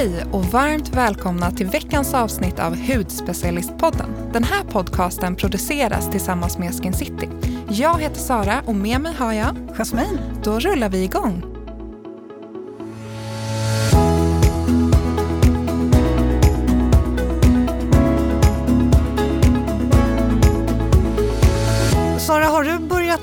Hej och varmt välkomna till veckans avsnitt av Hudspecialistpodden. Den här podcasten produceras tillsammans med Skin City. Jag heter Sara och med mig har jag Jasmin. Då rullar vi igång.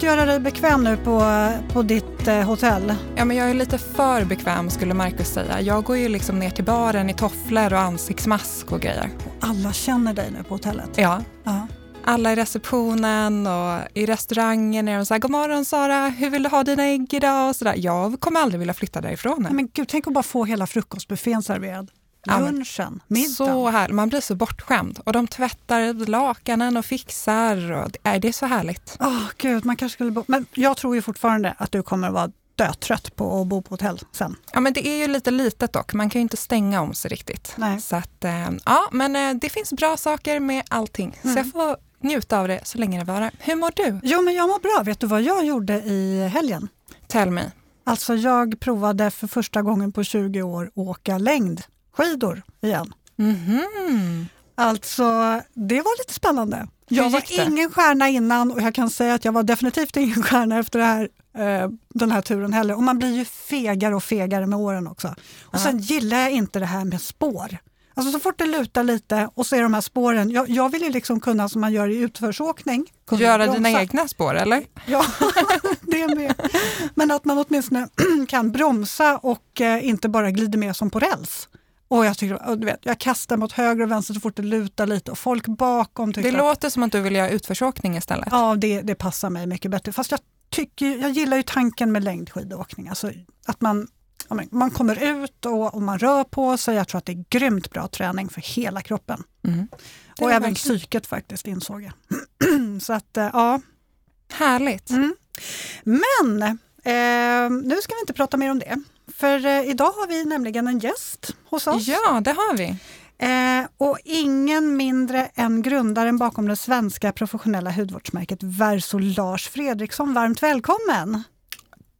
Börjat göra dig bekväm nu på, på ditt eh, hotell? Ja, men jag är lite för bekväm skulle Marcus säga. Jag går ju liksom ner till baren i tofflor och ansiktsmask och grejer. Alla känner dig nu på hotellet? Ja. ja. Alla i receptionen och i restaurangen är de så här, god morgon Sara, hur vill du ha dina ägg idag? Och så där. Jag kommer aldrig vilja flytta därifrån. Nej, men gud, tänk att bara få hela frukostbuffén serverad. Lunchen, middagen. Så här, man blir så bortskämd. Och de tvättar lakanen och fixar. Och det, det är så härligt. Oh, gud, man kanske skulle bo... Men jag tror ju fortfarande att du kommer att vara dötrött på att bo på hotell sen. Ja, men det är ju lite litet dock. Man kan ju inte stänga om sig riktigt. Nej. Så att, eh, ja, men eh, det finns bra saker med allting. Mm. Så jag får njuta av det så länge det varar. Hur mår du? Jo, men jag mår bra. Vet du vad jag gjorde i helgen? Tell me. Alltså, jag provade för första gången på 20 år åka längd skidor igen. Mm -hmm. Alltså, det var lite spännande. Jag var ingen stjärna innan och jag kan säga att jag var definitivt ingen stjärna efter här, eh, den här turen heller. Och man blir ju fegare och fegare med åren också. Och -huh. sen gillar jag inte det här med spår. Alltså så fort det lutar lite och så är de här spåren, jag, jag vill ju liksom kunna som man gör i utförsåkning. Göra bromsa. dina egna spår eller? Ja, det med. Men att man åtminstone kan bromsa och eh, inte bara glider med som på räls. Och jag, tycker, du vet, jag kastar mot höger och vänster så fort det lutar lite och folk bakom Det låter som att du vill göra utförsåkning istället. Ja, det, det passar mig mycket bättre. Fast jag, tycker, jag gillar ju tanken med längdskidåkning. Alltså att man, man kommer ut och, och, man rör på sig. Jag tror att det är grymt bra träning för hela kroppen. Mm. Och även psyket faktiskt insåg jag. så att, eh, ja. Härligt. Mm. Men eh, nu ska vi inte prata mer om det. För eh, idag har vi nämligen en gäst hos oss. Ja, det har vi. Eh, och ingen mindre än grundaren bakom det svenska professionella hudvårdsmärket Verso, Lars Fredriksson. Varmt välkommen!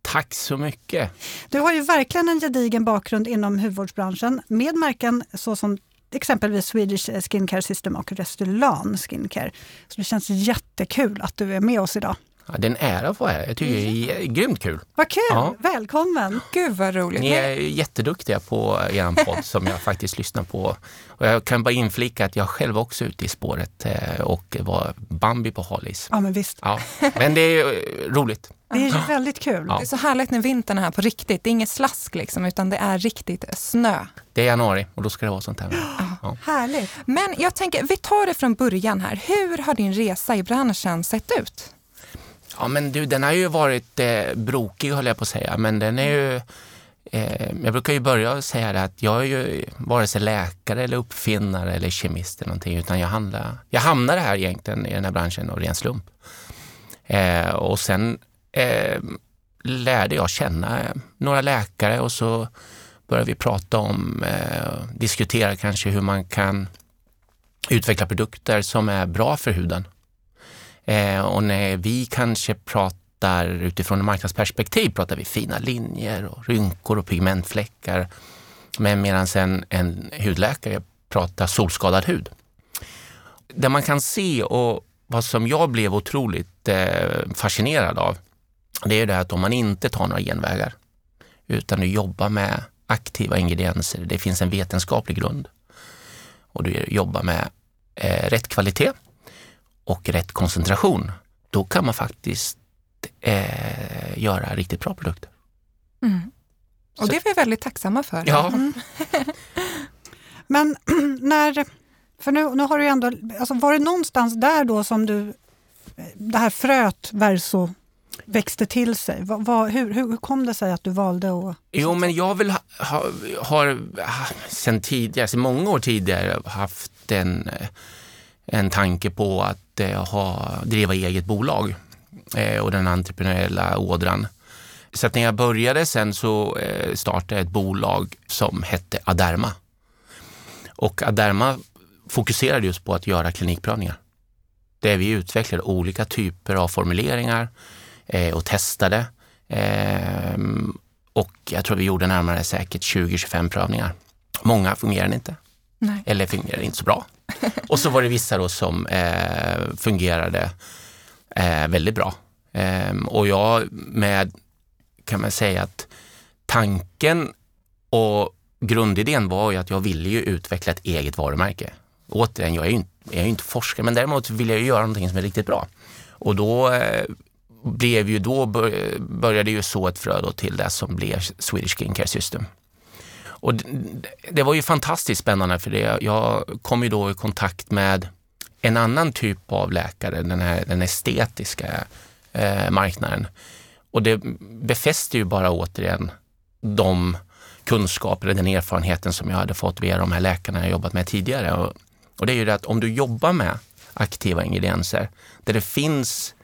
Tack så mycket! Du har ju verkligen en gedigen bakgrund inom hudvårdsbranschen med märken såsom exempelvis Swedish Skincare System och Restylane Skincare. Så det känns jättekul att du är med oss idag. Ja, det är att få här. Jag tycker det är grymt kul. Vad kul! Ja. Välkommen! Gud vad roligt. Ni är jätteduktiga på er podd som jag faktiskt lyssnar på. Och jag kan bara inflika att jag själv också är ute i spåret eh, och var Bambi på Halis. Ja, men visst. Ja. Men det är eh, roligt. Det är väldigt kul. Ja. Det är så härligt när vintern är här på riktigt. Det är inget slask liksom, utan det är riktigt snö. Det är januari och då ska det vara sånt här. Ja. Härligt. Men jag tänker, vi tar det från början här. Hur har din resa i branschen sett ut? Ja men du, den har ju varit eh, brokig höll jag på att säga, men den är ju eh, jag brukar ju börja säga det att jag är ju vare sig läkare eller uppfinnare eller kemist eller någonting, utan jag, handlar, jag hamnade här egentligen i den här branschen av ren slump. Eh, och sen eh, lärde jag känna några läkare och så började vi prata om, eh, diskutera kanske hur man kan utveckla produkter som är bra för huden. Eh, och när vi kanske pratar utifrån ett marknadsperspektiv pratar vi fina linjer och rynkor och pigmentfläckar. Men medan en, en hudläkare pratar solskadad hud. Det man kan se och vad som jag blev otroligt eh, fascinerad av, det är det att om man inte tar några genvägar utan du jobbar med aktiva ingredienser, det finns en vetenskaplig grund och du jobbar med eh, rätt kvalitet och rätt koncentration, då kan man faktiskt eh, göra riktigt bra produkter. Mm. Och Så. det är vi väldigt tacksamma för. Ja. Mm. Men när, för nu, nu har du ändå, alltså var det någonstans där då som du, det här fröet verso växte till sig? Vad, vad, hur, hur kom det sig att du valde att... Jo, men jag vill ha, ha, har sen tidigare, sen många år tidigare haft en, en tanke på att eh, ha, driva eget bolag eh, och den entreprenöriella ådran. Så att när jag började sen så eh, startade jag ett bolag som hette Aderma. Och Aderma fokuserade just på att göra klinikprövningar. Där vi utvecklade olika typer av formuleringar eh, och testade. Eh, och jag tror vi gjorde närmare säkert 20-25 prövningar. Många fungerade inte. Nej. Eller fungerade inte så bra. och så var det vissa då som eh, fungerade eh, väldigt bra. Eh, och jag med, kan man säga att tanken och grundidén var ju att jag ville ju utveckla ett eget varumärke. Återigen, jag är ju inte, jag är inte forskare, men däremot vill jag ju göra någonting som är riktigt bra. Och då eh, blev ju, då började ju så ett frö till det som blev Swedish Skincare System. Och det var ju fantastiskt spännande för det. Jag kom ju då i kontakt med en annan typ av läkare, den, här, den estetiska eh, marknaden. Och det befäster ju bara återigen de kunskaper, den erfarenheten som jag hade fått via de här läkarna jag jobbat med tidigare. Och, och det är ju det att om du jobbar med aktiva ingredienser där det finns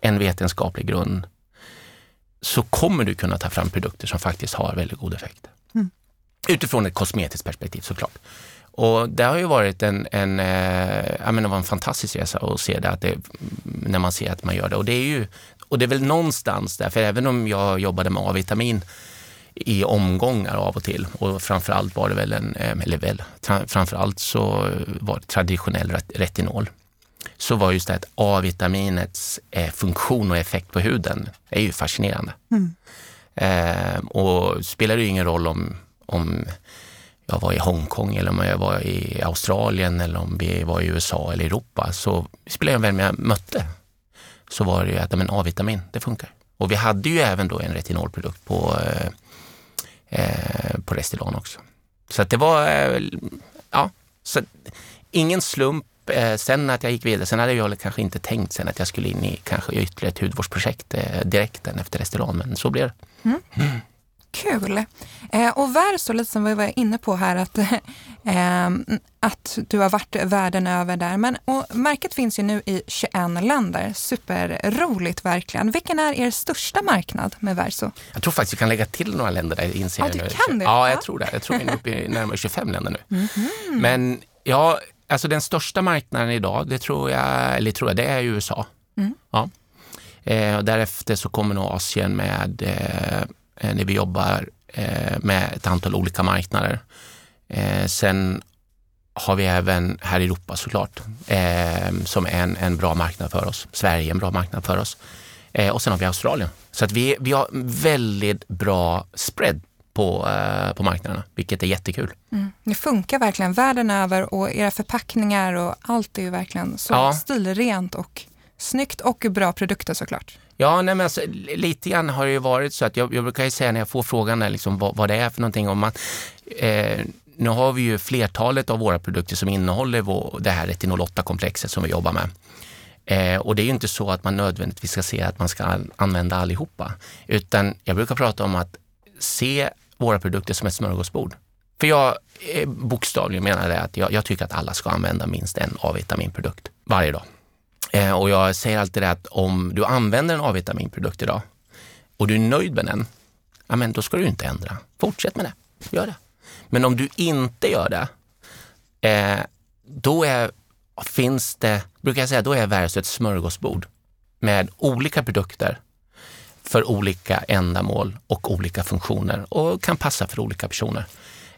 en vetenskaplig grund så kommer du kunna ta fram produkter som faktiskt har väldigt god effekt. Mm. Utifrån ett kosmetiskt perspektiv såklart. Och det har ju varit en, en, eh, jag menar, var en fantastisk resa att se det, att det, när man ser att man gör det. Och det är ju, och det är väl någonstans där, för även om jag jobbade med A-vitamin i omgångar av och till och framförallt var det väl en, eh, eller väl, framförallt så var det traditionell retinol så var just det att A-vitaminets eh, funktion och effekt på huden är ju fascinerande. Mm. Eh, och spelar det ju ingen roll om, om jag var i Hongkong eller om jag var i Australien eller om vi var i USA eller Europa så spelar det vem jag mötte så var det ju att A-vitamin, det funkar. Och vi hade ju även då en retinolprodukt på, eh, eh på Restylane också. Så att det var, eh, ja, så ingen slump Eh, sen att jag gick vidare, sen hade jag kanske inte tänkt sen att jag skulle in i kanske ytterligare ett hudvårdsprojekt eh, direkt efter Restylane, men så blev det. Mm. Mm. Kul! Eh, och Verso, lite som vi var inne på här, att, eh, att du har varit världen över där. Men, och märket finns ju nu i 21 länder. Superroligt verkligen. Vilken är er största marknad med Verso? Jag tror faktiskt vi kan lägga till några länder där. Inser ja, du kan det? Ja, jag tror det. Jag tror vi är uppe i närmare 25 länder nu. Mm -hmm. Men ja, Alltså den största marknaden idag, det tror jag, eller tror jag, det är USA. Mm. Ja. Eh, och därefter så kommer nog Asien med, eh, när vi jobbar eh, med ett antal olika marknader. Eh, sen har vi även här i Europa såklart, eh, som är en, en bra marknad för oss. Sverige är en bra marknad för oss. Eh, och sen har vi Australien. Så att vi, vi har väldigt bra spread på, eh, på marknaderna, vilket är jättekul. Mm. Det funkar verkligen världen över och era förpackningar och allt är ju verkligen så ja. stilrent och snyggt och bra produkter såklart. Ja, nej, men alltså, lite grann har det ju varit så att jag, jag brukar ju säga när jag får frågan där, liksom, vad, vad det är för någonting. Om man, eh, nu har vi ju flertalet av våra produkter som innehåller vår, det här retinol 8-komplexet som vi jobbar med. Eh, och det är ju inte så att man nödvändigtvis ska se att man ska använda allihopa, utan jag brukar prata om att se våra produkter som ett smörgåsbord. För jag eh, bokstavligen menar det att jag, jag, tycker att alla ska använda minst en A-vitaminprodukt varje dag. Eh, och jag säger alltid det att om du använder en A-vitaminprodukt idag och du är nöjd med den, ja men då ska du inte ändra. Fortsätt med det, gör det. Men om du inte gör det, eh, då är, finns det, brukar jag säga, då är Verso ett smörgåsbord med olika produkter för olika ändamål och olika funktioner och kan passa för olika personer.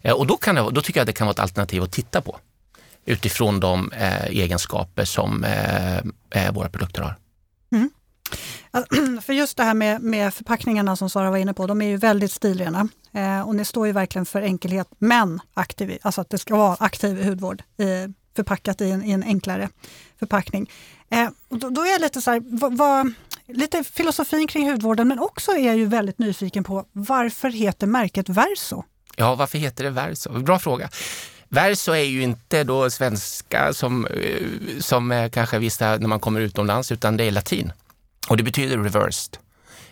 Eh, och då, kan det, då tycker jag att det kan vara ett alternativ att titta på utifrån de eh, egenskaper som eh, eh våra produkter har. Mm. För just det här med, med, förpackningarna som Sara var inne på, de är ju väldigt stilrena. Eh, och ni står ju verkligen för enkelhet, men aktiv, alltså att det ska vara aktiv hudvård i, förpackat i en, i en enklare förpackning. Eh, då, då, är jag lite så här, vad, vad, lite filosofin kring hudvården men också är jag ju väldigt nyfiken på varför heter märket Verso? Ja, varför heter det Verso? Bra fråga. Verso är ju inte då svenska som, eh, som kanske vissa när man kommer utomlands, utan det är latin. Och det betyder reversed.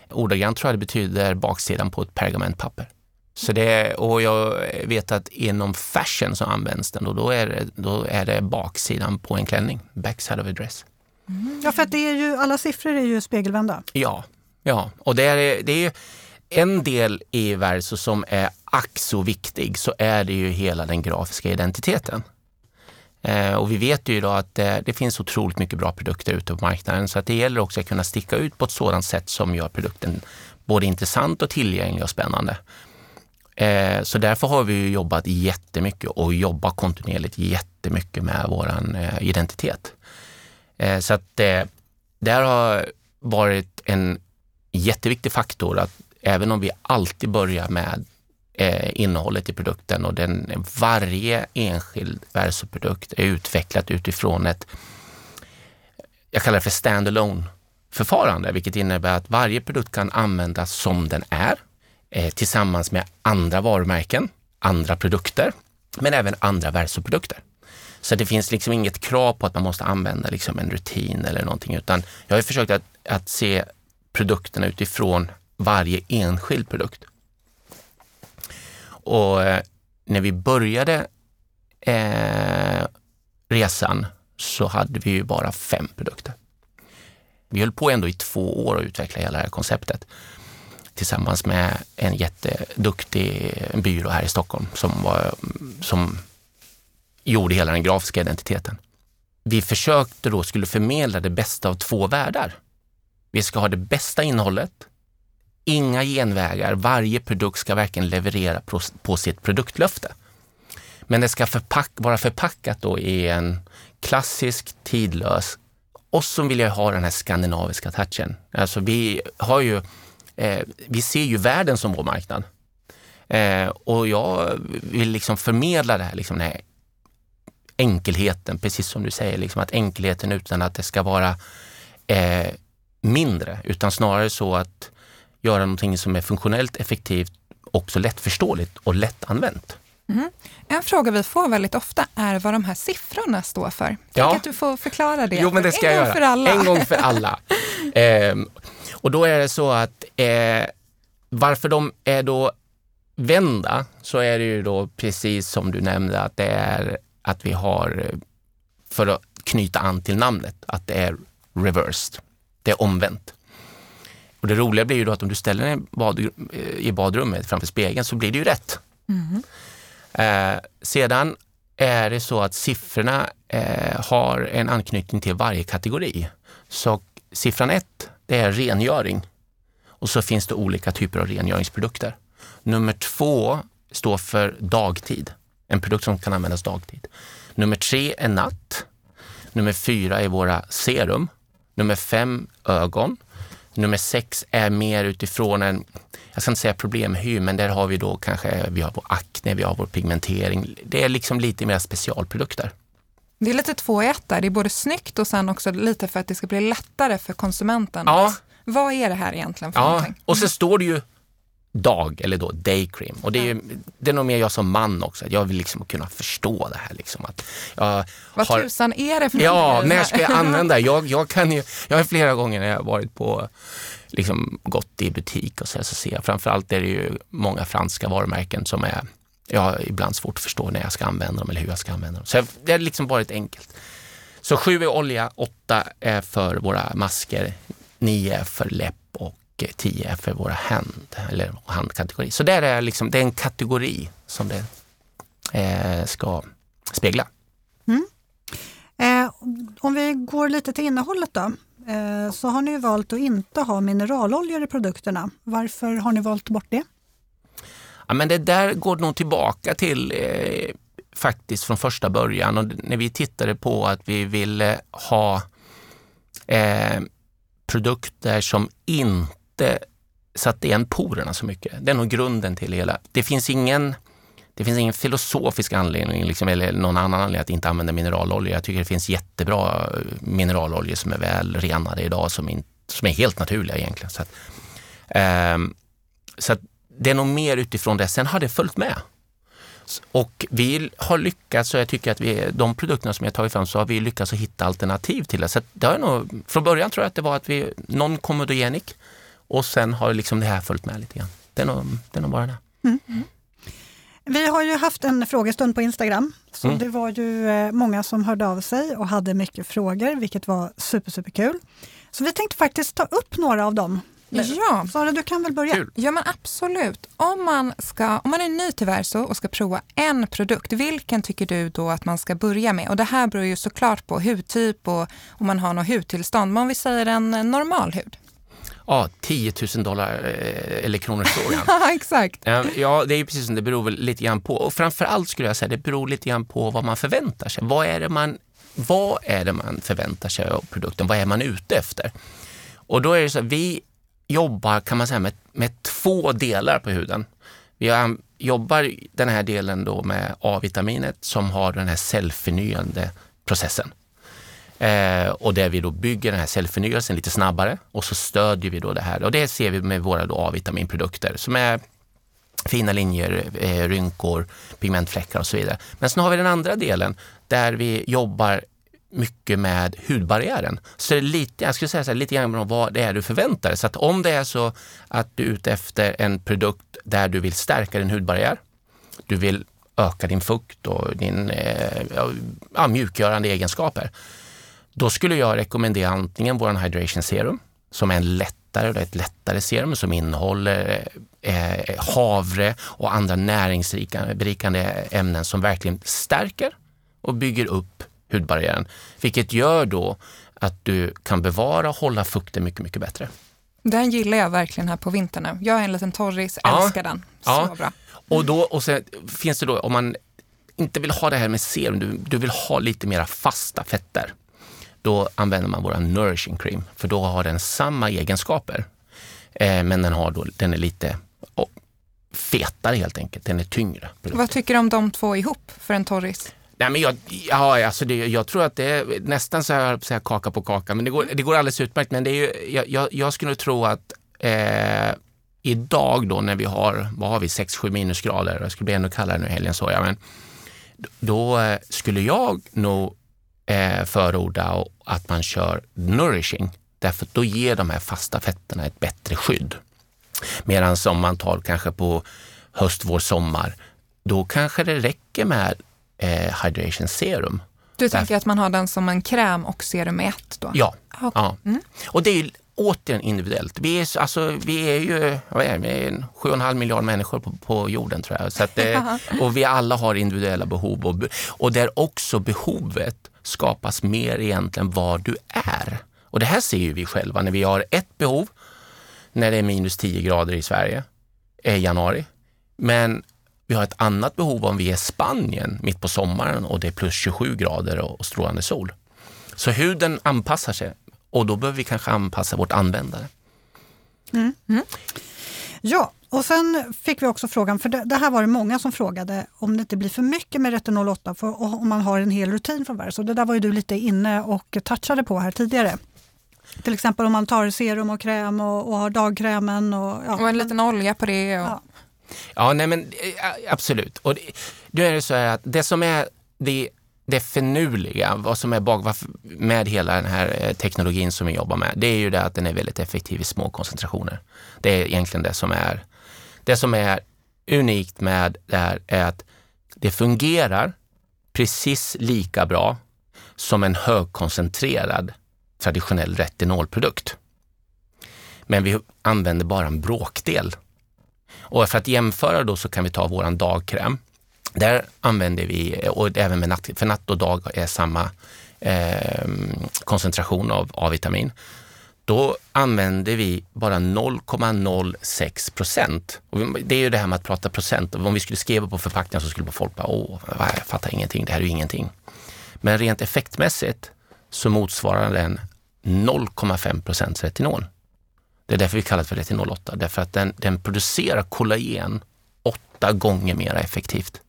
Ordagrant tror jag det betyder baksidan på ett pergamentpapper. Så det, och jag vet att inom fashion så används den och då är det, då är det baksidan på en klänning, backside of a dress. Mm. Ja, för att det är ju, alla siffror är ju spegelvända. Ja, ja. och det är, det är en del i Verso som är ack så viktig så är det ju hela den grafiska identiteten. Eh, och vi vet ju idag att det, det, finns otroligt mycket bra produkter ute på marknaden så att det gäller också att kunna sticka ut på ett sådant sätt som gör produkten både intressant och tillgänglig och spännande. Eh, så därför har vi jobbat jättemycket och jobbar kontinuerligt jättemycket med vår eh, identitet. Eh, så att eh, det har varit en jätteviktig faktor att även om vi alltid börjar med eh, innehållet i produkten och den, varje enskild versoprodukt är utvecklat utifrån ett, jag kallar det för standalone förfarande, vilket innebär att varje produkt kan användas som den är eh, tillsammans med andra varumärken, andra produkter, men även andra versoprodukter. Så det finns liksom inget krav på att man måste använda liksom en rutin eller någonting, utan jag har försökt att, att se produkterna utifrån varje enskild produkt. Och eh, när vi började eh, resan så hade vi ju bara fem produkter. Vi höll på ändå i två år att utveckla hela det här konceptet tillsammans med en jätteduktig byrå här i Stockholm som, var, som gjorde hela den grafiska identiteten. Vi försökte då skulle förmedla det bästa av två världar. Vi ska ha det bästa innehållet, inga genvägar, varje produkt ska verkligen leverera på, sitt produktlöfte. Men det ska förpack, vara förpackat då i en klassisk, tidlös och så vill jag ha den här skandinaviska touchen. Alltså vi har ju eh, vi ser ju världen som vår marknad. Eh, och jag vill liksom förmedla det här, liksom den här enkelheten, precis som du säger, liksom att enkelheten utan att det ska vara eh, mindre, utan snarare så att göra någonting som är funktionellt effektivt, också lättförståeligt och lättanvänt. Mm. En fråga vi får väldigt ofta är vad de här siffrorna står för. Tänk ja. att du får förklara det. Jo, men det ska en jag gång för alla. En gång för alla. eh, och då är det så att eh, varför de är då vända så är det ju då precis som du nämnde att det är att vi har, för att knyta an till namnet, att det är reversed. Det är omvänt. Och det roliga blir ju då att om du ställer dig i badrummet framför spegeln så blir det ju rätt. Mm. Eh, sedan är det så att siffrorna eh, har en anknytning till varje kategori. Så siffran 1, det är rengöring. Och så finns det olika typer av rengöringsprodukter. Nummer två står för dagtid, en produkt som kan användas dagtid. Nummer tre är natt. Nummer fyra är våra serum. Nummer fem ögon. Nummer sex är mer utifrån en, jag ska inte säga problemhy, men där har vi då kanske, vi har vår akne, vi har vår pigmentering. Det är liksom lite mer specialprodukter. Det är lite två i ett där. Det är både snyggt och sen också lite för att det ska bli lättare för konsumenten. Ja. Vad är det här egentligen för ja. någonting? Och så står det ju dag eller då daycream. Och det är, ju, det är nog mer jag som man också, jag vill liksom kunna förstå det här. Liksom, att jag Vad har, tusan är det för Ja, när ska jag använda det? Jag, jag, kan ju, jag har flera gånger när jag varit på, liksom gått i butik och så, så ser jag, framförallt är det ju många franska varumärken som är, jag har ibland svårt att förstå när jag ska använda dem eller hur jag ska använda dem. Så det har liksom varit enkelt. Så sju är olja, åtta är för våra masker, nio är för läpp 10 är för våra hand eller handkategori. Så där är liksom, det är en kategori som det eh, ska spegla. Mm. Eh, om vi går lite till innehållet då, eh, så har ni valt att inte ha mineraloljor i produkterna. Varför har ni valt bort det? Ja, men det där går nog tillbaka till eh, faktiskt från första början och när vi tittade på att vi ville ha eh, produkter som inte inte satt igen porerna så mycket. Det är nog grunden till hela. Det finns ingen, det finns ingen filosofisk anledning liksom, eller någon annan anledning att inte använda mineralolja. Jag tycker det finns jättebra eh, mineraloljor som är väl renade idag som, in, som är helt naturliga egentligen. Så, att, eh, så att det är nog mer utifrån det. Sen har det följt med. Och vi har lyckats, och jag tycker att vi, de produkterna som jag tagit fram, så har vi lyckats att hitta alternativ till det. Så det har nog, från början tror jag att det var att vi, någon komodogenic och sen har liksom det här följt med lite grann. Det är nog, det är nog bara det. Mm. Mm. Vi har ju haft en frågestund på Instagram. Så mm. det var ju eh, många som hörde av sig och hade mycket frågor, vilket var super, super kul. Så vi tänkte faktiskt ta upp några av dem. Ja. Sara, du kan väl börja? Kul. Ja, men absolut. Om man, ska, om man är ny till Verso och ska prova en produkt, vilken tycker du då att man ska börja med? Och det här beror ju såklart på hudtyp och om man har något hudtillstånd. Men om vi säger en normal hud? Ja, 10 000 dollar eh, eller kronor frågan. Ja, exakt. Ja, det är precis som det beror väl lite grann på. Och framförallt skulle jag säga, det beror lite grann på vad man förväntar sig. Vad är det man, vad är det man förväntar sig av produkten? Vad är man ute efter? Och då är det så att vi jobbar, kan man säga, med, med två delar på huden. Vi har, jobbar den här delen då med A-vitaminet som har den här cellförnyande processen. Eh, och där vi då bygger den här cellförnyelsen lite snabbare och så stödjer vi då det här. Och det ser vi med våra A-vitaminprodukter som är fina linjer, eh, rynkor, pigmentfläckar och så vidare. Men sen har vi den andra delen där vi jobbar mycket med hudbarriären. Så det är lite, jag skulle säga så här, lite grann om vad det är du förväntar dig. Så att om det är så att du är ute efter en produkt där du vill stärka din hudbarriär, du vill öka din fukt och din eh, ja, mjukgörande egenskaper, då skulle jag rekommendera antingen vår Hydration Serum som är en lättare, ett lättare serum som innehåller eh, havre och andra näringsrikande ämnen som verkligen stärker och bygger upp hudbarriären. Vilket gör då att du kan bevara och hålla fukten mycket, mycket bättre. Den gillar jag verkligen här på vintern Jag är en liten torris, ja. älskar den. Så ja. bra. Och, då, och sen finns det då, om man inte vill ha det här med serum, du, du vill ha lite mera fasta fetter då använder man våra nourishing cream, för då har den samma egenskaper. Eh, men den, har då, den är lite oh, fetare helt enkelt, den är tyngre. Vad tycker du om de två ihop för en torris? Nej, men jag, ja, alltså det, jag tror att det är nästan så här, så här kaka på kaka, men det går, det går alldeles utmärkt. Men det är ju, jag, jag, jag skulle tro att eh, idag då när vi har, vad har vi, 6-7 minusgrader, det skulle bli ännu kallare nu helgen så ja, men då eh, skulle jag nog eh, förorda att man kör nourishing. Därför då ger de här fasta fetterna ett bättre skydd. Medan om man tar kanske på höst, vår, sommar, då kanske det räcker med eh, hydration serum. Du tänker Därför, att man har den som en kräm och serum i ett då? Ja. Okay. ja. Mm. Och det är återigen individuellt. Vi är, alltså, vi är ju vad är, vi är 7,5 miljard människor på, på, jorden tror jag. Så att, och vi alla har individuella behov och, och där också behovet skapas mer egentligen vad du är. Och det här ser ju vi själva när vi har ett behov när det är minus 10 grader i Sverige i januari. Men vi har ett annat behov om vi är i Spanien mitt på sommaren och det är plus 27 grader och strålande sol. Så huden anpassar sig och då behöver vi kanske anpassa vårt användare. Mm. Mm. Ja, och sen fick vi också frågan, för det, det, här var det många som frågade, om det inte blir för mycket med retinol 8 för, om man har en hel rutin från Verso. Det där var ju du lite inne och touchade på här tidigare. Till exempel om man tar serum och kräm och, och har dagkrämen. Och, ja. och en liten olja på det. Och... Ja. ja, nej men absolut. Och det, då är det så här att det som är det det finurliga, vad som är bak med hela den här eh, teknologin som vi jobbar med, det är ju det att den är väldigt effektiv i små koncentrationer. Det är egentligen det som är, det som är unikt med det här är att det fungerar precis lika bra som en högkoncentrerad traditionell retinolprodukt. Men vi använder bara en bråkdel. Och för att jämföra då så kan vi ta våran dagkräm där använder vi, och även med natt, för natt och dag är samma eh, koncentration av A-vitamin. Då använder vi bara 0,06 procent. Det är ju det här med att prata procent. Om vi skulle skriva på förpackningen så skulle folk bara, åh, jag fattar ingenting, det här är ju ingenting. Men rent effektmässigt så motsvarar den 0,5 procents retinol. Det är därför vi kallar det för retinol 8, därför att den, den producerar kollagen åtta gånger mer effektivt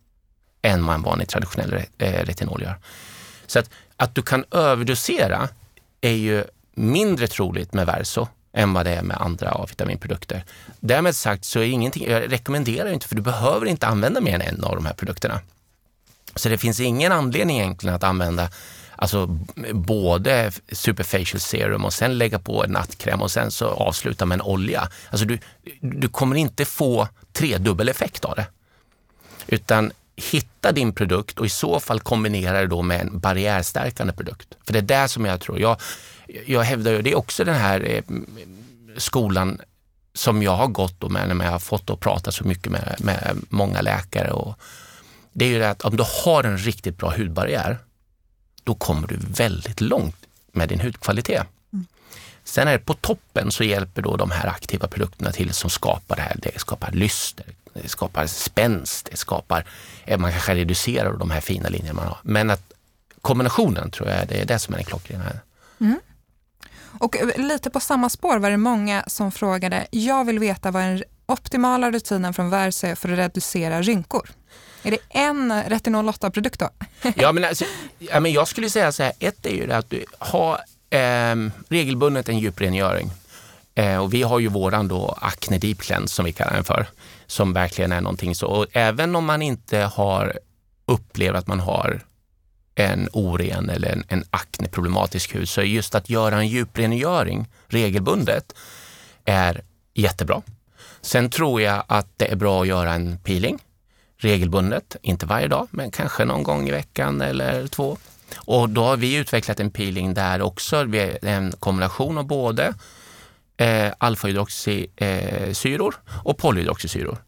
än vad en vanlig traditionell eh, retinol gör. Så att, att du kan överdosera är ju mindre troligt med Verso än vad det är med andra A-vitaminprodukter. Därmed sagt så är ingenting, jag rekommenderar inte för du behöver inte använda mer än en av de här produkterna. Så det finns ingen anledning egentligen att använda alltså både superfacial serum och sen lägga på en nattkräm och sen så avsluta med en olja. Alltså du, du kommer inte få tredubbel effekt av det. Utan hitta din produkt och i så fall kombinera det då med en barriärstärkande produkt. För det är det som jag tror, jag, jag hävdar ju, det är också den här eh, skolan som jag har gått och med när jag har fått och prata så mycket med, med många läkare. Och det är ju det att om du har en riktigt bra hudbarriär, då kommer du väldigt långt med din hudkvalitet. Mm. Sen är det på toppen så hjälper då de här aktiva produkterna till som skapar det här. Det skapar lyster, det skapar spänst, det skapar, eh, man kanske reducerar de här fina linjerna man har. Men att kombinationen tror jag det är det som är den klockrena. Mm. Och eh, lite på samma spår var det många som frågade, jag vill veta vad den optimala rutinen från Verso är för att reducera rynkor. Är det en eh, retinol 8-produkt då? ja, men alltså, ja, men jag skulle säga så här, ett är ju det att du har eh, regelbundet en djuprengöring. Eh, och vi har ju våran då Acne Deep Cleanse som vi kallar den för, som verkligen är någonting så. Och även om man inte har upplever att man har en oren eller en, en akneproblematisk hud, så just att göra en djuprengöring regelbundet är jättebra. Sen tror jag att det är bra att göra en peeling regelbundet, inte varje dag, men kanske någon gång i veckan eller två. Och då har vi utvecklat en peeling där också, en kombination av både eh, alfahydroxysyror och polyhydroxysyror.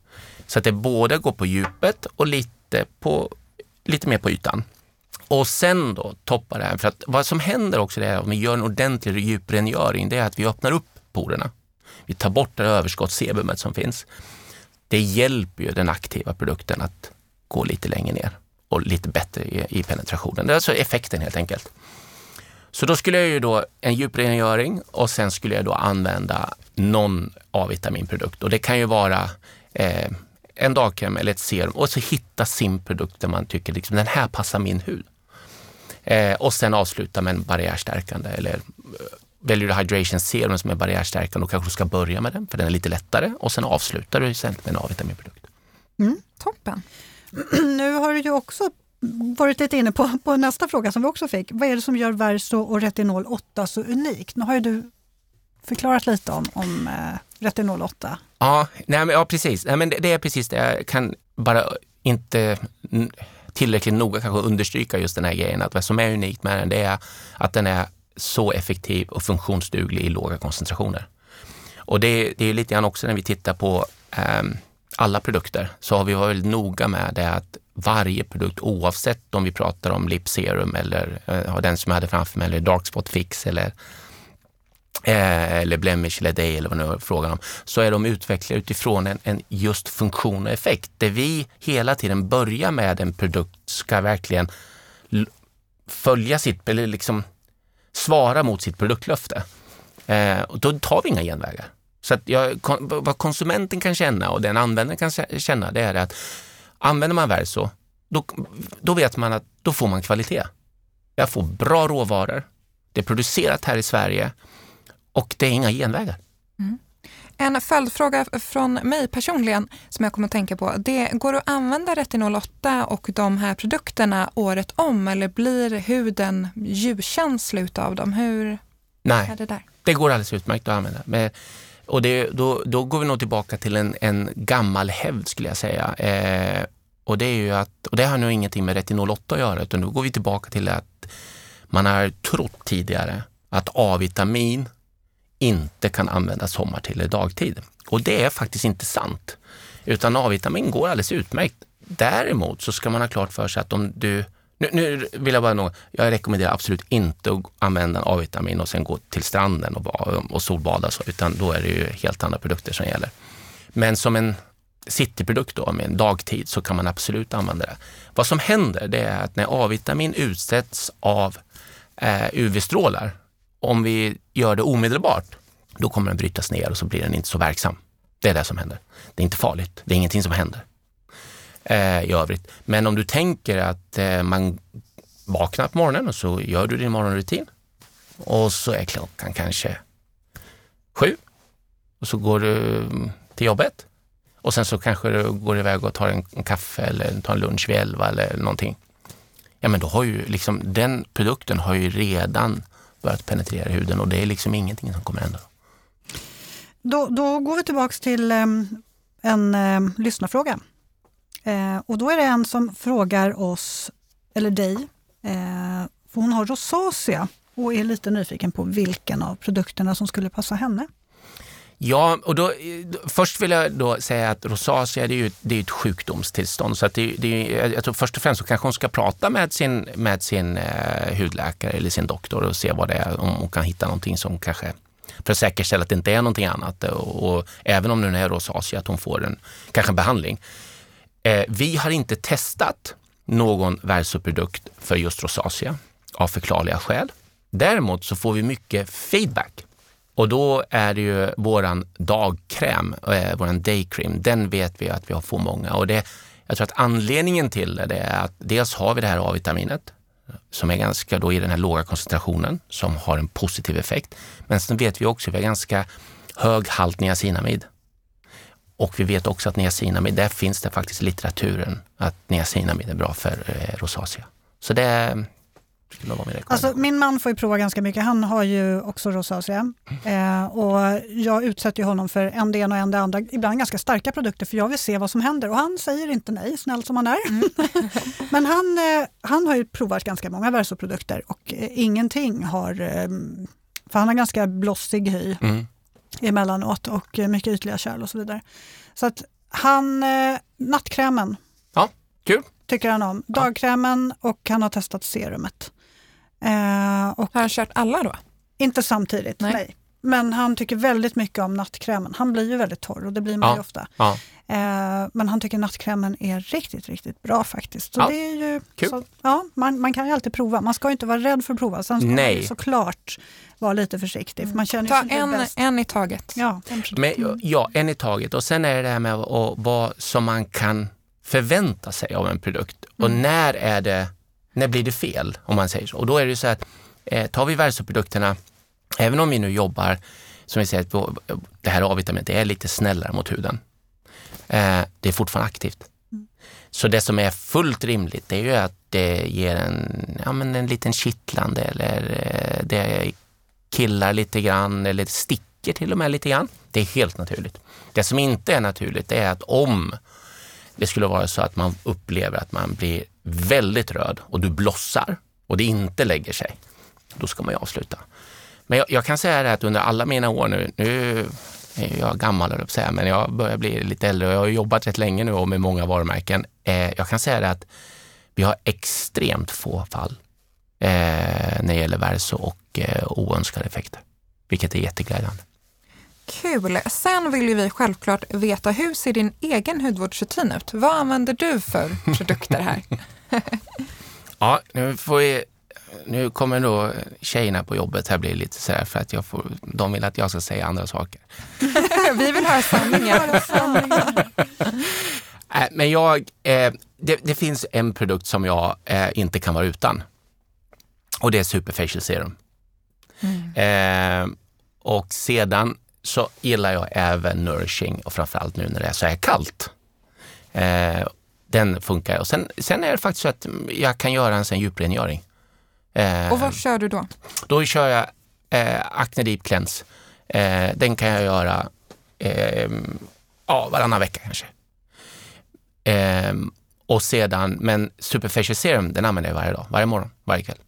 Så att det både går på djupet och lite, på, lite mer på ytan. Och sen då toppa det här, för att vad som händer också är om vi gör en ordentlig djuprengöring, det är att vi öppnar upp porerna. Vi tar bort det överskottssebumet som finns. Det hjälper ju den aktiva produkten att gå lite längre ner och lite bättre i, i penetrationen. Det är alltså effekten helt enkelt. Så då skulle jag ju då en djuprengöring och sen skulle jag då använda någon A-vitaminprodukt och det kan ju vara eh, en dagkräm eller ett serum och så hitta sin produkt där man tycker liksom, den här passar min hud. Eh, och sen avsluta med en barriärstärkande eller eh, väljer du hydration serum som är barriärstärkande och kanske du ska börja med den för den är lite lättare och sen avslutar du sen med en A-vitaminprodukt. Mm, toppen. nu har du ju också varit lite inne på, på nästa fråga som vi också fick. Vad är det som gör Verso och Retinol 8 så unikt? Nu har ju du förklarat lite om, om eh, Retinol 8. Ja, nej, men, ja precis. Nej, men det, det, är precis det. Jag kan bara inte tillräckligt noga kanske understryka just den här grejen. Att vad som är unikt med den, det är att den är så effektiv och funktionsduglig i låga koncentrationer. Och det, det är lite grann också när vi tittar på um, alla produkter så har vi varit väldigt noga med det att varje produkt oavsett om vi pratar om Lip Serum eller uh, den som jag hade framför mig eller Dark Spot Fix eller Eh, eller Blemish eller Day eller vad nu är frågan om, så är de utvecklade utifrån en, en, just funktion och effekt. Där vi hela tiden börjar med en produkt ska verkligen följa sitt, eller liksom svara mot sitt produktlöfte. Eh, och då tar vi inga genvägar. Så att jag, vad konsumenten kan känna och den användaren kan känna, det är att använder man Verso, då, då vet man att då får man kvalitet. Jag får bra råvaror, det är producerat här i Sverige och det är inga genvägar. Mm. En följdfråga från mig personligen som jag kommer att tänka på. Det går att använda Retinol 8 och de här produkterna året om eller blir huden ljuskänslig av dem? Hur Nej, är det där? Det går alldeles utmärkt att använda. Men, och det, då, då går vi nog tillbaka till en, en gammal hävd skulle jag säga. Eh, och det är ju att, och det har nog ingenting med Retinol 8 att göra, utan då går vi tillbaka till att man har trott tidigare att A-vitamin inte kan användas sommartid eller dagtid. Och det är faktiskt inte sant. Utan A-vitamin går alldeles utmärkt. Däremot så ska man ha klart för sig att om du nu, nu vill jag bara nå, jag rekommenderar absolut inte att använda A-vitamin och sen gå till stranden och, och solbada, så, utan då är det ju helt andra produkter som gäller. Men som en cityprodukt då, med en dagtid så kan man absolut använda det. Vad som händer det är att när A-vitamin utsätts av eh, UV-strålar om vi gör det omedelbart, då kommer den brytas ner och så blir den inte så verksam. Det är det som händer. Det är inte farligt. Det är ingenting som händer eh, i övrigt. Men om du tänker att eh, man vaknar på morgonen och så gör du din morgonrutin och så är klockan kanske sju och så går du mm, till jobbet och sen så kanske du går iväg och tar en, en kaffe eller tar en lunch vid elva eller någonting. Ja, men då har ju liksom den produkten har ju redan börjat penetrera huden och det är liksom ingenting som kommer hända. Då, då går vi tillbaks till um, en um, lyssnarfråga. Eh, och då är det en som frågar oss, eller dig, eh, för hon har rosacea och är lite nyfiken på vilken av produkterna som skulle passa henne. Ja, och då, eh, först vill jag då säga att rosacea det är ju det är ett sjukdomstillstånd. Så att det, det, jag tror först och främst så kanske hon ska prata med sin, med sin eh, hudläkare eller sin doktor och se vad det är, om hon kan hitta någonting som kanske för att säkerställa att det inte är någonting annat. Och, och även om nu är rosacea, att hon får en, kanske en behandling. Eh, vi har inte testat någon Verso-produkt för just rosacea av förklarliga skäl. Däremot så får vi mycket feedback och då är det ju våran dagkräm, eh, våran daycream, den vet vi att vi har få många. Och det, jag tror att anledningen till det är att dels har vi det här A-vitaminet som är ganska då i den här låga koncentrationen som har en positiv effekt. Men sen vet vi också att vi har ganska hög halt niacinamid. Och vi vet också att niacinamid, där finns det faktiskt i litteraturen att niacinamid är bra för eh, rosacea. Så det, skulle vara min Alltså, min man får ju prova ganska mycket. Han har ju också rosacea. Eh, och jag utsätter honom för en det ena och en det andra, ibland ganska starka produkter, för jag vill se vad som händer. Och han säger inte nej, snäll som han är. Mm. Men han, eh, han har ju provat ganska många Verso-produkter och eh, ingenting har... Eh, för han har ganska blossig hy mm. emellanåt och mycket ytliga kärl och så vidare. Så att han, eh, nattkrämen. Ja, kul tycker han om. Dagkrämen och han har testat serumet. Eh, och har han kört alla då? Inte samtidigt, nej. nej. Men han tycker väldigt mycket om nattkrämen. Han blir ju väldigt torr och det blir man ja. ju ofta. Ja. Eh, men han tycker nattkrämen är riktigt, riktigt bra faktiskt. Så ja. det är ju, så, ja, man, man kan ju alltid prova. Man ska inte vara rädd för att prova. Sen ska Nej. man såklart vara lite försiktig. För man känner Ta en, en i taget. Ja, Men, ja, en i taget. Och sen är det det här med vad som man kan förvänta sig av en produkt. Och mm. när är det när blir det fel? Om man säger så. Och då är det så att eh, tar vi Verso-produkterna, även om vi nu jobbar, som vi säger, det här A-vitaminet är lite snällare mot huden. Eh, det är fortfarande aktivt. Mm. Så det som är fullt rimligt det är ju att det ger en, ja, men en liten kittlande eller eh, det killar lite grann eller sticker till och med lite grann. Det är helt naturligt. Det som inte är naturligt är att om det skulle vara så att man upplever att man blir väldigt röd och du blossar och det inte lägger sig, då ska man ju avsluta. Men jag, jag kan säga det att under alla mina år nu, nu är jag gammal eller säga, men jag börjar bli lite äldre och jag har jobbat rätt länge nu och med många varumärken. Eh, jag kan säga det att vi har extremt få fall eh, när det gäller Verso och eh, oönskade effekter, vilket är jätteglädjande. Kul! Sen vill ju vi självklart veta hur ser din egen hudvårdsrutin ut? Vad använder du för produkter här? ja, nu får vi nu kommer då tjejerna på jobbet här bli lite sådär för att jag får, de vill att jag ska säga andra saker. vi vill höra sanningen. Men jag, eh, det, det, finns en produkt som jag eh, inte kan vara utan. Och det är Superfacial Serum. Mm. Eh, och sedan så gillar jag även Nourishing och framförallt nu när det är så här kallt. Den funkar. Och sen, sen är det faktiskt så att jag kan göra en sån djuprengöring. Eh, och vad kör du då? Då kör jag eh, Acne Deep Cleanse. Eh, den kan jag göra eh, ja, varannan vecka kanske. Eh, och sedan, men Superfacial Serum den använder jag varje dag, varje morgon, varje kväll.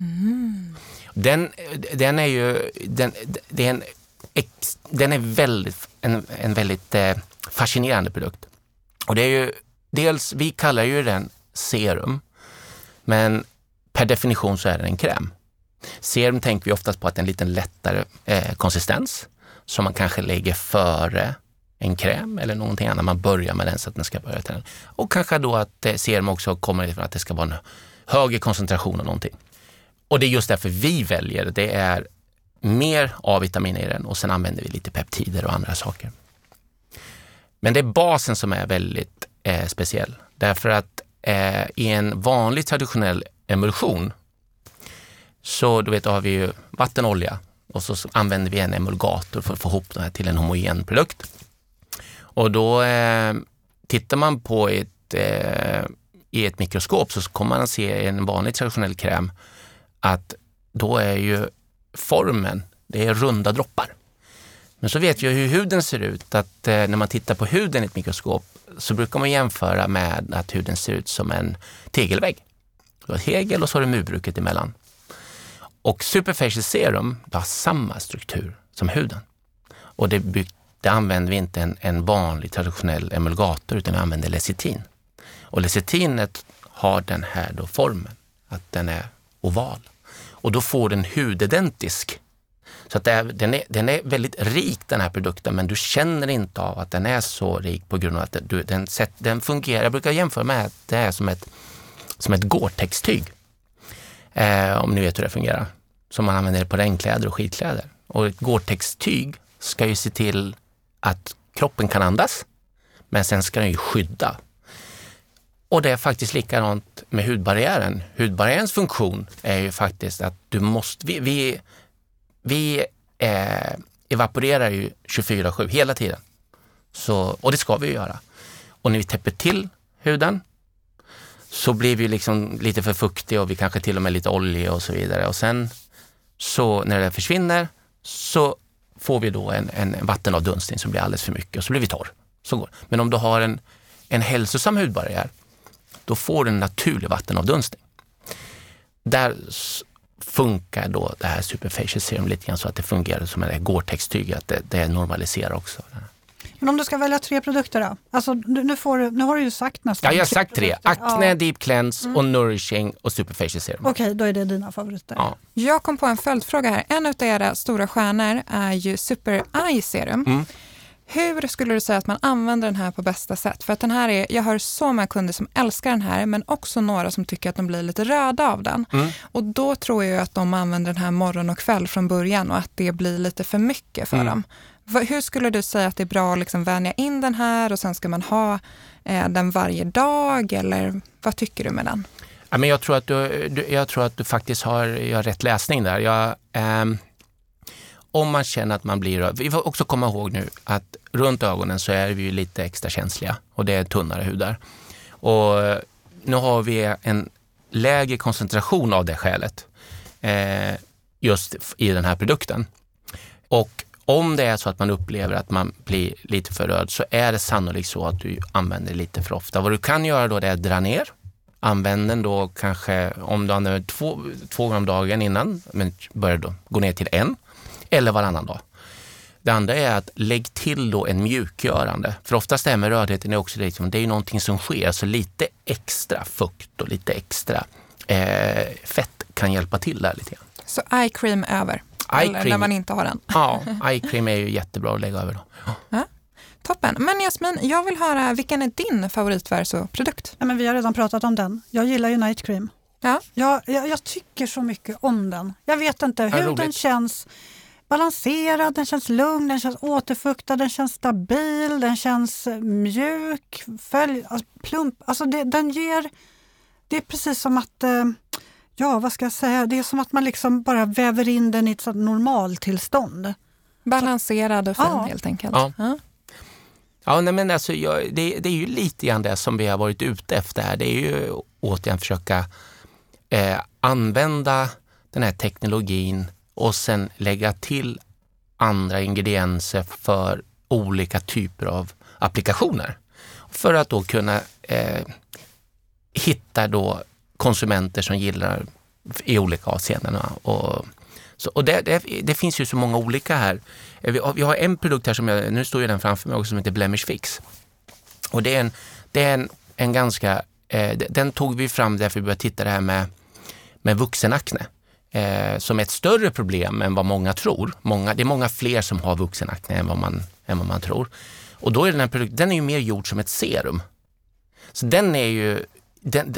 Mm. Den, den är ju, den, det är en den är väldigt, en, en väldigt eh, fascinerande produkt. Och det är ju dels, vi kallar ju den serum, men per definition så är den en kräm. Serum tänker vi oftast på att det är en lite lättare eh, konsistens som man kanske lägger före en kräm eller någonting annat. Man börjar med den så att den ska börja träna. Och kanske då att eh, serum också kommer ifrån att det ska vara en högre koncentration av någonting. Och det är just därför vi väljer, det är mer A-vitamin i den och sen använder vi lite peptider och andra saker. Men det är basen som är väldigt eh, speciell. Därför att eh, i en vanlig traditionell emulsion så du vet, då har vi ju vatten och olja och så använder vi en emulgator för att få ihop det här till en homogen produkt. Och då eh, tittar man på ett, eh, i ett mikroskop så kommer man att se i en vanlig traditionell kräm att då är ju formen, det är runda droppar. Men så vet vi hur huden ser ut, att eh, när man tittar på huden i ett mikroskop så brukar man jämföra med att huden ser ut som en tegelvägg. Du har tegel och så har du murbruket emellan. Och Superfacial Serum har samma struktur som huden. Och det, byggt, det använder vi inte en, en vanlig traditionell emulgator utan vi använder lecitin. Och lecitinet har den här då formen, att den är oval och då får den hudidentisk så att det är, den, är, den är väldigt rik den här produkten men du känner inte av att den är så rik på grund av att du, den, den fungerar. Jag brukar jämföra med att det är som ett, som ett Gore-Tex-tyg. Eh, om ni vet hur det fungerar. Som man använder på regnkläder och skidkläder. Och ett Gore-Tex-tyg ska ju se till att kroppen kan andas, men sen ska den ju skydda. Och det är faktiskt likadant med hudbarriären. Hudbarriärens funktion är ju faktiskt att du måste, vi, vi, vi eh, evaporerar ju 24-7 hela tiden. Så, och det ska vi göra. Och när vi täpper till huden så blir vi liksom lite för fuktiga och vi kanske till och med lite olja och så vidare. Och sen så när det försvinner så får vi då en, en vattenavdunstning som blir alldeles för mycket och så blir vi torr. Så går. Men om du har en, en hälsosam hudbarriär, då får du en naturlig vattenavdunstning. Där funkar då det här Superfacial Serum lite grann så att det fungerar som ett Gore-Tex-tyg, att det, det normaliserar också. Men om du ska välja tre produkter då? Alltså, nu, får du, nu har du ju sagt nästan Ja, jag har sagt tre. Acne, ja. Deep Cleanse mm. och Nourishing och Superfacial Serum. Okej, okay, då är det dina favoriter. Ja. Jag kom på en följdfråga här. En av era stora stjärnor är ju Super Eye Serum. Mm. Hur skulle du säga att man använder den här på bästa sätt? För att den här är, jag har så många kunder som älskar den här, men också några som tycker att de blir lite röda av den. Mm. Och då tror jag att de använder den här morgon och kväll från början och att det blir lite för mycket för mm. dem. Hur skulle du säga att det är bra att liksom vänja in den här och sen ska man ha eh, den varje dag eller vad tycker du med den? Ja, men jag, tror att du, du jag tror att du faktiskt har, har rätt läsning där. Jag, eh, om man känner att man blir röd. Vi får också komma ihåg nu att runt ögonen så är vi lite extra känsliga och det är tunnare hudar. Och nu har vi en lägre koncentration av det skälet eh, just i den här produkten. Och om det är så att man upplever att man blir lite för röd så är det sannolikt så att du använder det lite för ofta. Vad du kan göra då är att dra ner. Använd den då kanske om du använder två, två gånger om dagen innan, men börjar då gå ner till en eller varannan dag. Det andra är att lägg till då en mjukgörande. För oftast det här med rödheten är också liksom, det är ju någonting som sker, så lite extra fukt och lite extra eh, fett kan hjälpa till där lite grann. Så eye cream över? Eye eller cream, när man inte har den? Ja, eye cream är ju jättebra att lägga över. Då. Ja. Toppen. Men Jasmin, jag vill höra, vilken är din favoritverso-produkt? Ja, men vi har redan pratat om den. Jag gillar ju Night Cream. Ja. Jag, jag, jag tycker så mycket om den. Jag vet inte hur den känns balanserad, den känns lugn, den känns återfuktad, den känns stabil, den känns mjuk, följ, alltså, plump. Alltså det, den ger... Det är precis som att... Eh, ja, vad ska jag säga? Det är som att man liksom bara väver in den i ett normaltillstånd. Balanserad och fin ja. helt enkelt. Ja. ja. Ja, nej, men alltså, jag, det, det, är ju lite grann det som vi har varit ute efter här. Det är ju återigen försöka eh, använda den här teknologin och sen lägga till andra ingredienser för olika typer av applikationer. För att då kunna eh, hitta då konsumenter som gillar i olika avseenden. Och, så, och det, det, det, finns ju så många olika här. Eh, vi, vi, har en produkt här som jag, nu står ju den framför mig också, som heter Blemish Fix. Och det är en, det är en, en ganska, eh, den tog vi fram därför vi började titta det här med, med vuxenakne eh, som är ett större problem än vad många tror. Många, det är många fler som har vuxenakne än vad man, än vad man tror. Och då är den här produkten den är ju mer gjord som ett serum. Så den är ju den,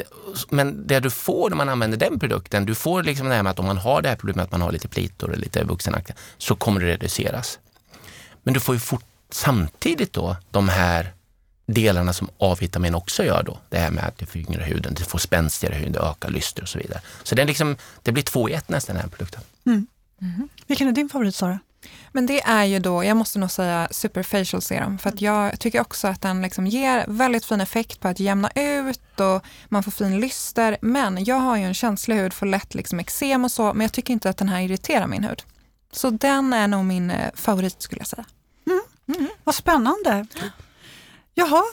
men det du får när man använder den produkten, du får liksom det här med att om man har det här problemet att man har lite plitor eller lite vuxenakne, så kommer det reduceras. Men du får ju fort, samtidigt då de här delarna som A-vitamin också gör då. Det här med att du föryngrar huden, du får spänstigare hud, ökar lyster och så vidare. Så det, är liksom, det blir två i ett nästan den här produkten. Mm. Mm. Vilken är din favorit Sara? Men det är ju då, jag måste nog säga Super Facial Serum, för att jag tycker också att den liksom ger väldigt fin effekt på att jämna ut och man får fin lyster. Men jag har ju en känslig hud, får lätt liksom eksem och så, men jag tycker inte att den här irriterar min hud. Så den är nog min eh, favorit skulle jag säga. Mm. Mm. Vad spännande. Jaha,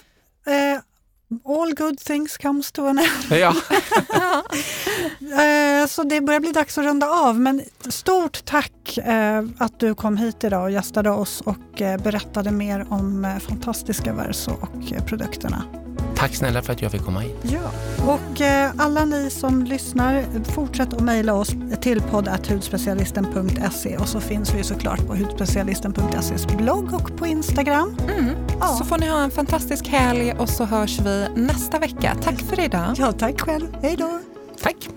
eh, all good things comes to an end. Ja. eh, så det börjar bli dags att runda av, men stort tack eh, att du kom hit idag och gästade oss och eh, berättade mer om eh, fantastiska Verso och eh, produkterna. Tack snälla för att jag fick komma hit. Ja, och eh, alla ni som lyssnar, fortsätt att mejla oss till podd.hudspecialisten.se och så finns vi såklart på hudspecialisten.ses blogg och på Instagram. Mm. Ja. Så får ni ha en fantastisk helg och så hörs vi nästa vecka. Tack för idag. Ja, tack själv. Hej då. Tack.